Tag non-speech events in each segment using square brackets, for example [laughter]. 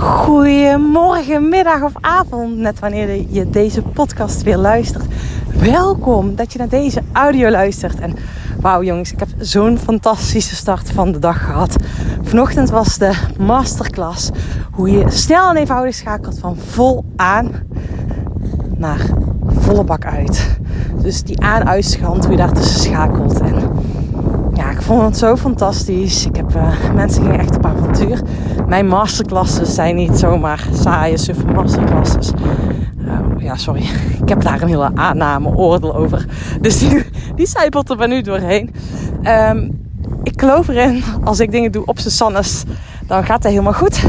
Goedemorgen, middag of avond, net wanneer je deze podcast weer luistert. Welkom dat je naar deze audio luistert. En wauw jongens, ik heb zo'n fantastische start van de dag gehad. Vanochtend was de masterclass hoe je snel en eenvoudig schakelt van vol aan naar volle bak uit. Dus die aan-uitschand, hoe je daar tussen schakelt. En ja, ik vond het zo fantastisch. Ik heb uh, mensen gingen echt op avontuur. Mijn masterclasses zijn niet zomaar saaie, suffe masterclasses. Uh, ja, sorry. [laughs] Ik heb daar een hele aanname, oordeel over. Dus [laughs] die, die er bij nu doorheen. Um, ik geloof erin, als ik dingen doe op z'n sannes, dan gaat het helemaal goed.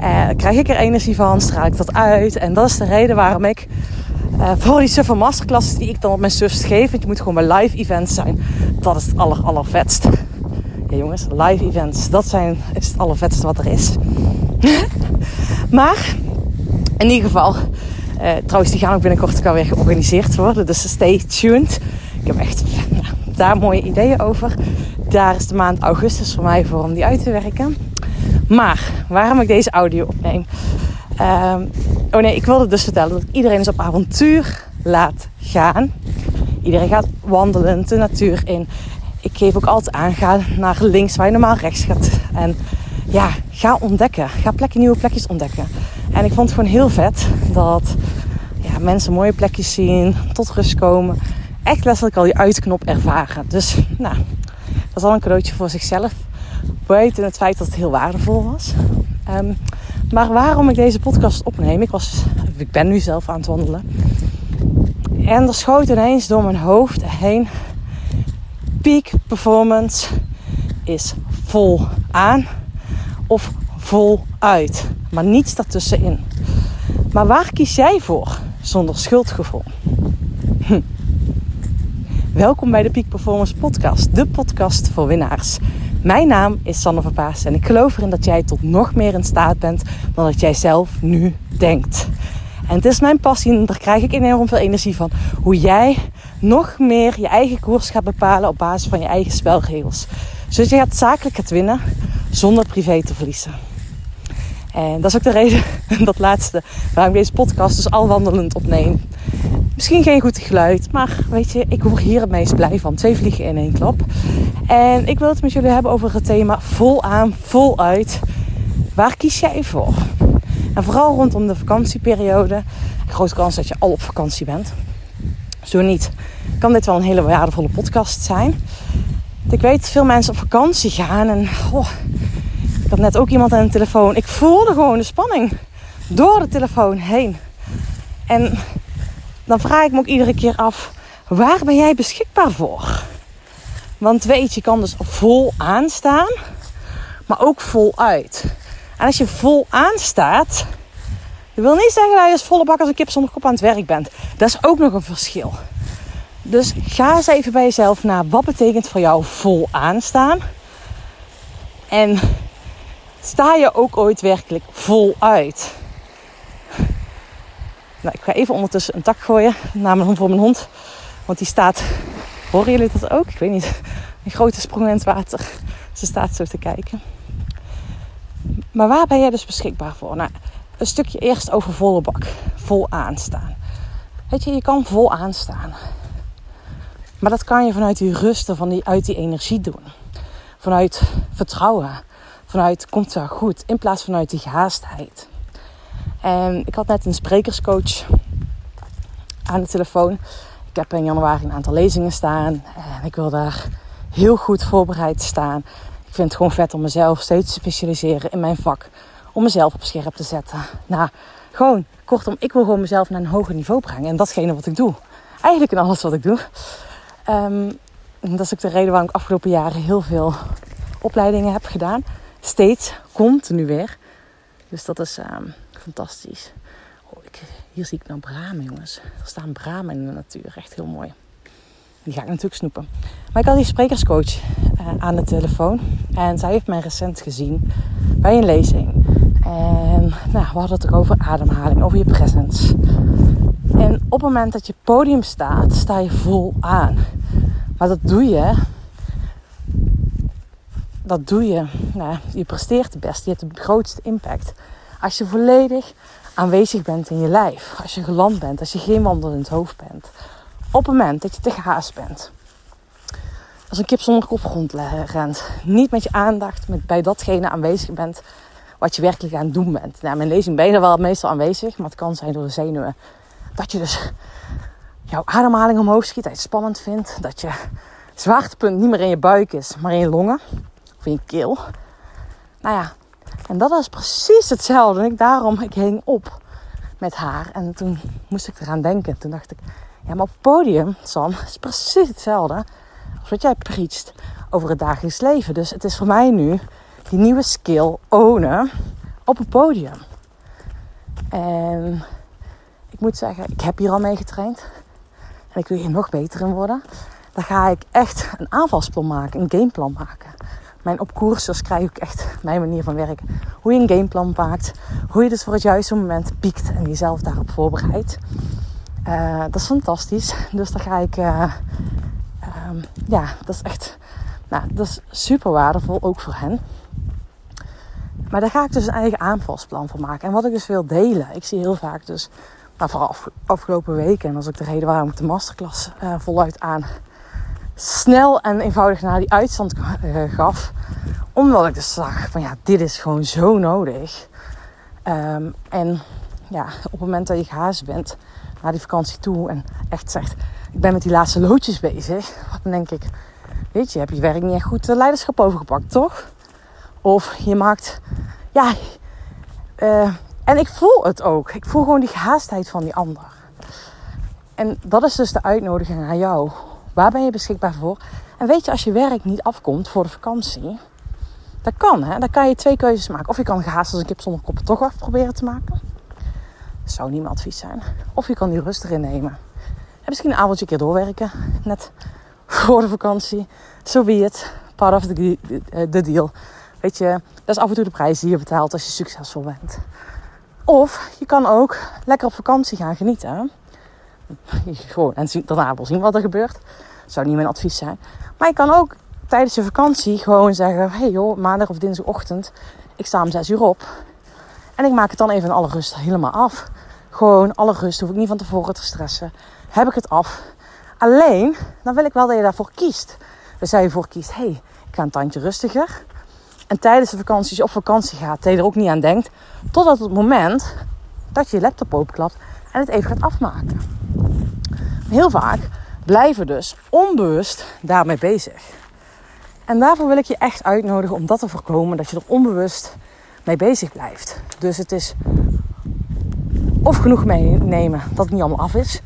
Uh, krijg ik er energie van, straal ik dat uit. En dat is de reden waarom ik uh, voor die suffe masterclasses die ik dan op mijn sufst geef. Want je moet gewoon bij live events zijn. Dat is het aller, allervetst. Ja jongens, live events. Dat zijn, is het allervetste wat er is. [laughs] maar, in ieder geval. Uh, trouwens, die gaan ook binnenkort weer georganiseerd worden. Dus stay tuned. Ik heb echt [laughs] nou, daar mooie ideeën over. Daar is de maand augustus voor mij voor om die uit te werken. Maar, waarom ik deze audio opneem... Um, oh nee, ik wilde dus vertellen dat iedereen is op avontuur laat gaan. Iedereen gaat wandelen de natuur in. Ik geef ook altijd aan, ga naar links waar je normaal rechts gaat. En ja, ga ontdekken. Ga plekken, nieuwe plekjes ontdekken. En ik vond het gewoon heel vet dat ja, mensen mooie plekjes zien, tot rust komen. Echt letterlijk al die uitknop ervaren. Dus nou, dat is al een cadeautje voor zichzelf. Buiten het feit dat het heel waardevol was. Um, maar waarom ik deze podcast opneem, ik, was, ik ben nu zelf aan het wandelen. En er schoot ineens door mijn hoofd heen. Peak performance is vol aan of vol uit. Maar niets daartussenin. Maar waar kies jij voor zonder schuldgevoel? Hm. Welkom bij de Peak Performance Podcast, de podcast voor winnaars. Mijn naam is Sanne Verpaas en ik geloof erin dat jij tot nog meer in staat bent dan dat jij zelf nu denkt. En het is mijn passie en daar krijg ik enorm veel energie van. Hoe jij nog meer je eigen koers gaat bepalen op basis van je eigen spelregels. Zodat je gaat zakelijk gaat winnen zonder privé te verliezen. En dat is ook de reden, [laughs] dat laatste, waarom ik deze podcast dus al wandelend opneem. Misschien geen goed geluid, maar weet je, ik word hier het meest blij van. Twee vliegen in één klap. En ik wil het met jullie hebben over het thema vol aan, vol uit. Waar kies jij voor? En vooral rondom de vakantieperiode. Grote kans dat je al op vakantie bent. Zo niet, kan dit wel een hele waardevolle podcast zijn. Ik weet dat veel mensen op vakantie gaan en oh, ik had net ook iemand aan de telefoon. Ik voelde gewoon de spanning door de telefoon heen. En dan vraag ik me ook iedere keer af: waar ben jij beschikbaar voor? Want weet je, kan dus vol aanstaan, maar ook vol uit. En als je vol aanstaat, dat wil niet zeggen dat je als volle bak als een kip zonder kop aan het werk bent. Dat is ook nog een verschil. Dus ga eens even bij jezelf na. Wat betekent voor jou vol aanstaan? En sta je ook ooit werkelijk vol uit? Nou, ik ga even ondertussen een tak gooien, namelijk voor mijn hond. Want die staat, horen jullie dat ook? Ik weet niet, een grote sprong in het water. Ze staat zo te kijken. Maar waar ben jij dus beschikbaar voor? Nou, een stukje eerst over volle bak. Vol aanstaan. Weet je, je kan vol aanstaan. Maar dat kan je vanuit die rust en van die, uit die energie doen. Vanuit vertrouwen. Vanuit komt wel goed. In plaats vanuit die gehaastheid. En ik had net een sprekerscoach aan de telefoon. Ik heb in januari een aantal lezingen staan. En ik wil daar heel goed voorbereid staan. Ik vind het gewoon vet om mezelf steeds te specialiseren in mijn vak. Om mezelf op scherp te zetten. Nou, gewoon, kortom, ik wil gewoon mezelf naar een hoger niveau brengen. En datgene wat ik doe. Eigenlijk in alles wat ik doe. Um, dat is ook de reden waarom ik afgelopen jaren heel veel opleidingen heb gedaan. Steeds, continu weer. Dus dat is um, fantastisch. Oh, ik, hier zie ik nou bramen, jongens. Er staan bramen in de natuur. Echt heel mooi. Die ga ik natuurlijk snoepen. Maar ik had die sprekerscoach uh, aan de telefoon. En zij heeft mij recent gezien bij een lezing. En nou, we hadden het ook over ademhaling, over je presence. En op het moment dat je podium staat, sta je vol aan. Maar dat doe je. Dat doe je. Nou, je presteert het best. Je hebt de grootste impact Als je volledig aanwezig bent in je lijf. Als je geland bent. Als je geen wandelend hoofd bent. Op het moment dat je te gaas bent. Als een kip zonder kop rond rent. Niet met je aandacht met bij datgene aanwezig bent wat je werkelijk aan het doen bent. Nou, mijn lezing ben je er wel meestal aanwezig. Maar het kan zijn door de zenuwen. Dat je dus jouw ademhaling omhoog schiet. Dat het spannend vindt. Dat je zwaartepunt niet meer in je buik is. Maar in je longen. In je keel. Nou ja, en dat was precies hetzelfde. En ik, daarom, ik hing op met haar. En toen moest ik eraan denken. Toen dacht ik, ja, maar op het podium, Sam, is precies hetzelfde als wat jij preacht over het dagelijks leven. Dus het is voor mij nu die nieuwe skill ownen op het podium. En ik moet zeggen, ik heb hier al mee getraind. En ik wil hier nog beter in worden. Dan ga ik echt een aanvalsplan maken, een gameplan maken mijn opkoersers krijg ik echt mijn manier van werken. Hoe je een gameplan maakt. Hoe je dus voor het juiste moment piekt en jezelf daarop voorbereidt. Uh, dat is fantastisch. Dus daar ga ik... Uh, um, ja, dat is echt... Nou, dat is super waardevol, ook voor hen. Maar daar ga ik dus een eigen aanvalsplan voor maken. En wat ik dus wil delen. Ik zie heel vaak dus... Nou, vooral afgelopen weken. En dat is ook de reden waarom ik de masterclass uh, voluit aan snel en eenvoudig naar die uitstand uh, gaf. Omdat ik dus zag van ja, dit is gewoon zo nodig. Um, en ja, op het moment dat je gehaast bent naar die vakantie toe en echt zegt, ik ben met die laatste loodjes bezig. Dan denk ik, weet je, heb je werk niet echt goed de leiderschap overgepakt, toch? Of je maakt, ja, uh, en ik voel het ook. Ik voel gewoon die gehaastheid van die ander. En dat is dus de uitnodiging aan jou Waar ben je beschikbaar voor? En weet je, als je werk niet afkomt voor de vakantie, dat kan. Hè? Dan kan je twee keuzes maken. Of je kan gehaast als een kip zonder koppen toch af proberen te maken. Dat zou niet mijn advies zijn. Of je kan die rust erin nemen. En misschien een avondje keer doorwerken. Net voor de vakantie. Zo wie het. Part of the, the deal. Weet je, dat is af en toe de prijs die je betaalt als je succesvol bent. Of je kan ook lekker op vakantie gaan genieten. [laughs] Gewoon, en daarna wel zien wat er gebeurt. Zou niet mijn advies zijn. Maar je kan ook tijdens je vakantie gewoon zeggen: hey joh, maandag of dinsdagochtend, ik sta om 6 uur op. En ik maak het dan even in alle rust helemaal af. Gewoon alle rust, hoef ik niet van tevoren te stressen. Heb ik het af. Alleen, dan wil ik wel dat je daarvoor kiest. Dus dat je voor kiest: hey, ik ga een tandje rustiger. En tijdens de vakantie, als je op vakantie gaat, dat je er ook niet aan denkt. Totdat het moment dat je je laptop openklapt en het even gaat afmaken. Heel vaak blijven dus onbewust daarmee bezig. En daarvoor wil ik je echt uitnodigen om dat te voorkomen, dat je er onbewust mee bezig blijft. Dus het is of genoeg meenemen dat het niet allemaal af is.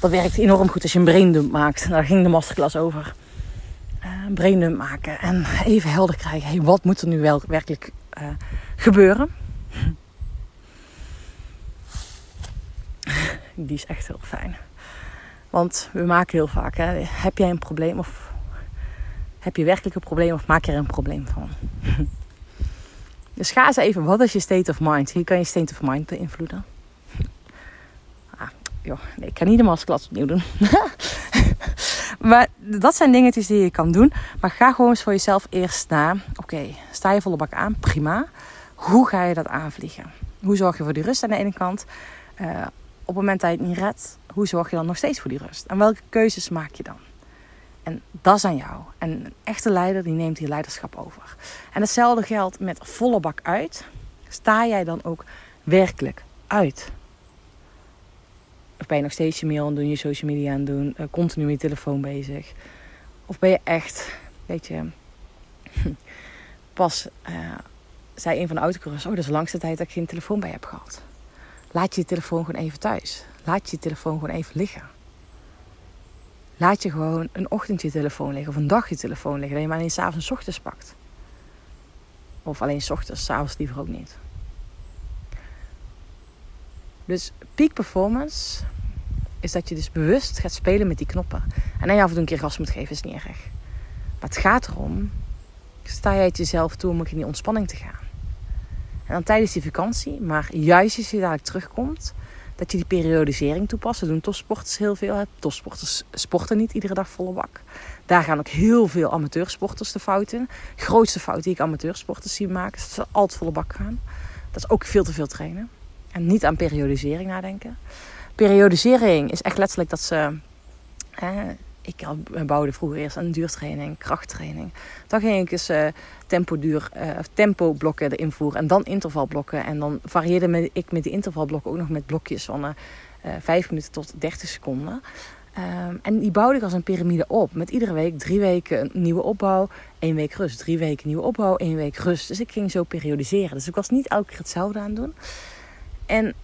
Dat werkt enorm goed als je een braindump maakt. Daar ging de masterclass over. Uh, een braindump maken en even helder krijgen. Hey, wat moet er nu wel werkelijk uh, gebeuren? Die is echt heel fijn. Want we maken heel vaak, hè, heb jij een probleem of heb je werkelijk een probleem of maak je er een probleem van? [laughs] dus ga eens even, wat is je state of mind? Hier kan je state of mind beïnvloeden. [laughs] Ah, nee, ik kan niet de masterclass opnieuw doen. [laughs] maar dat zijn dingetjes die je kan doen. Maar ga gewoon eens voor jezelf eerst na. Oké, sta je volle bak aan? Prima. Hoe ga je dat aanvliegen? Hoe zorg je voor die rust aan de ene kant? Uh, op het moment dat je het niet redt, hoe zorg je dan nog steeds voor die rust? En welke keuzes maak je dan? En dat is aan jou. En een echte leider die neemt hier leiderschap over. En hetzelfde geldt met volle bak uit. Sta jij dan ook werkelijk uit? Of ben je nog steeds je mail aan doen, je social media aan doen, uh, continu je telefoon bezig? Of ben je echt, weet je, [laughs] pas uh, zei een van de autocoureurs, oh dat is de langste tijd dat ik geen telefoon bij heb gehad. Laat je telefoon gewoon even thuis. Laat je telefoon gewoon even liggen. Laat je gewoon een ochtend je telefoon liggen of een dag je telefoon liggen. Dat je maar alleen s'avonds ochtends pakt. Of alleen s ochtends, s'avonds liever ook niet. Dus peak performance is dat je dus bewust gaat spelen met die knoppen. En dan je af en toe een keer gas moet geven, is niet erg. Maar het gaat erom, sta jij het jezelf toe om in die ontspanning te gaan. En dan tijdens die vakantie, maar juist als je dadelijk terugkomt, dat je die periodisering toepast. Dat doen topsporters heel veel. Topsporters sporten niet iedere dag volle bak. Daar gaan ook heel veel amateursporters de fout in. De grootste fout die ik amateursporters zie maken, is dat ze altijd volle bak gaan. Dat is ook veel te veel trainen. En niet aan periodisering nadenken. Periodisering is echt letterlijk dat ze. Ik bouwde vroeger eerst aan duurtraining, krachttraining. Dan ging ik eens uh, tempo, duur, uh, tempo blokken voeren en dan intervalblokken. En dan varieerde ik met die intervalblokken ook nog met blokjes van uh, eh, 5 minuten tot 30 seconden. Um, en die bouwde ik als een piramide op. Met iedere week drie weken een nieuwe opbouw, één week rust. Drie weken nieuwe opbouw, één week rust. Dus ik ging zo periodiseren. Dus ik was niet elke keer hetzelfde aan doen. En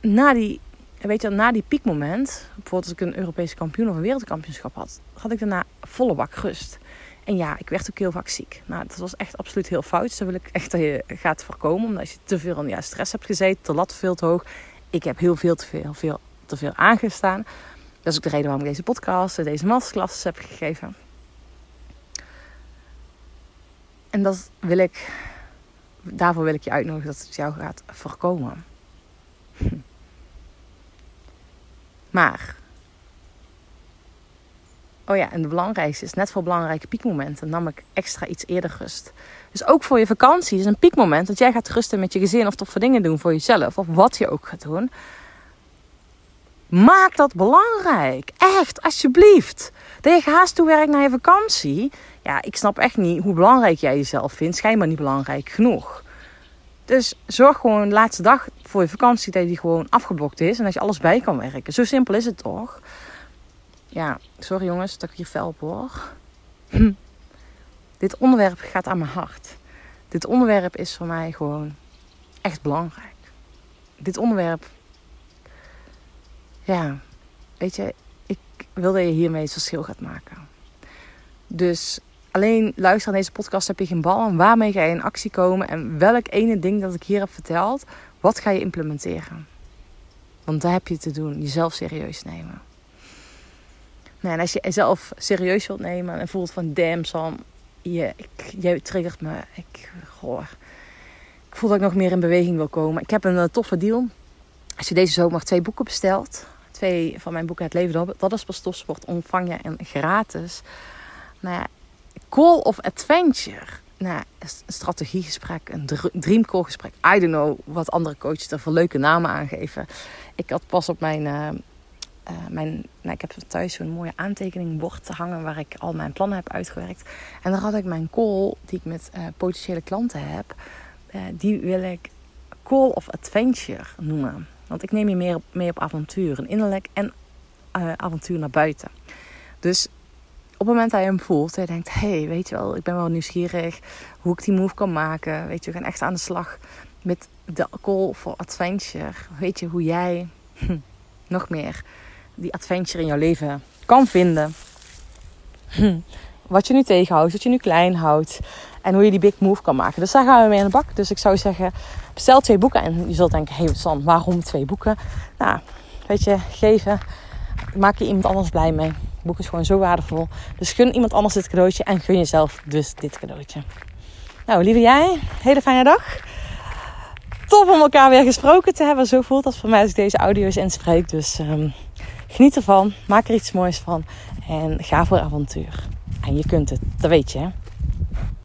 na die, weet je, na die piekmoment, bijvoorbeeld als ik een Europese kampioen of een wereldkampioenschap had, had ik daarna volle bak rust. En ja, ik werd ook heel vaak ziek. Nou, dat was echt absoluut heel fout. Dus dat wil ik echt dat je gaat voorkomen. Omdat je te veel ja, stress hebt gezeten, de lat veel te hoog. Ik heb heel veel te veel, veel te veel aangestaan. Dat is ook de reden waarom ik deze podcast, deze masterclasses heb gegeven. En dat wil ik, daarvoor wil ik je uitnodigen dat het jou gaat voorkomen. Maar, oh ja, en de belangrijkste is net voor belangrijke piekmomenten nam ik extra iets eerder rust. Dus ook voor je vakantie is een piekmoment dat jij gaat rusten met je gezin of voor dingen doen voor jezelf of wat je ook gaat doen. Maak dat belangrijk. Echt, alsjeblieft. Dat je haast toe werkt naar je vakantie. Ja, ik snap echt niet hoe belangrijk jij jezelf vindt. Schijnbaar niet belangrijk genoeg. Dus zorg gewoon de laatste dag voor je vakantie dat die gewoon afgeblokt is. En dat je alles bij kan werken. Zo simpel is het toch? Ja, sorry jongens dat ik hier fel hoor. Dit onderwerp gaat aan mijn hart. Dit onderwerp is voor mij gewoon echt belangrijk. Dit onderwerp ja, weet je, ik wil dat je hiermee het verschil gaat maken. Dus alleen luisteren naar deze podcast heb je geen bal. En waarmee ga je in actie komen? En welk ene ding dat ik hier heb verteld, wat ga je implementeren? Want daar heb je te doen. Jezelf serieus nemen. Nou, en als je jezelf serieus wilt nemen en voelt van damn Sam, je, ik, jij triggert me. Ik, goh, ik voel dat ik nog meer in beweging wil komen. Ik heb een, een toffe deal. Als je deze zomer twee boeken bestelt, twee van mijn boeken Het Leven, dat is pas topsport, ontvang je en gratis. Nou ja, Call of Adventure. Nou, een strategiegesprek, een dreamcall gesprek. I don't know wat andere coaches er voor leuke namen aangeven. Ik had pas op mijn, uh, uh, mijn nou, ik heb thuis zo'n mooie aantekeningbord te hangen waar ik al mijn plannen heb uitgewerkt. En daar had ik mijn call die ik met uh, potentiële klanten heb. die wil ik Call of Adventure noemen. Want ik neem je meer mee op avontuur. Een innerlijk en avontuur naar buiten. Dus op het moment dat je hem voelt, je denkt: hé, hey, weet je wel, ik ben wel nieuwsgierig hoe ik die move kan maken. Weet je, we gaan echt aan de slag met de call for adventure. Weet je hoe jij hm, nog meer die adventure in jouw leven kan vinden? Hm, wat je nu tegenhoudt, wat je nu klein houdt. En hoe je die big move kan maken. Dus daar gaan we mee aan de bak. Dus ik zou zeggen, bestel twee boeken. En je zult denken, hé hey San, waarom twee boeken? Nou, weet je, geven. Maak je iemand anders blij mee. Boek is gewoon zo waardevol. Dus gun iemand anders dit cadeautje. En gun jezelf dus dit cadeautje. Nou, lieve jij, hele fijne dag. Top om elkaar weer gesproken te hebben. Zo voelt dat voor mij als ik deze audio's inspreek. Dus um, geniet ervan. Maak er iets moois van. En ga voor avontuur. En je kunt het, dat weet je.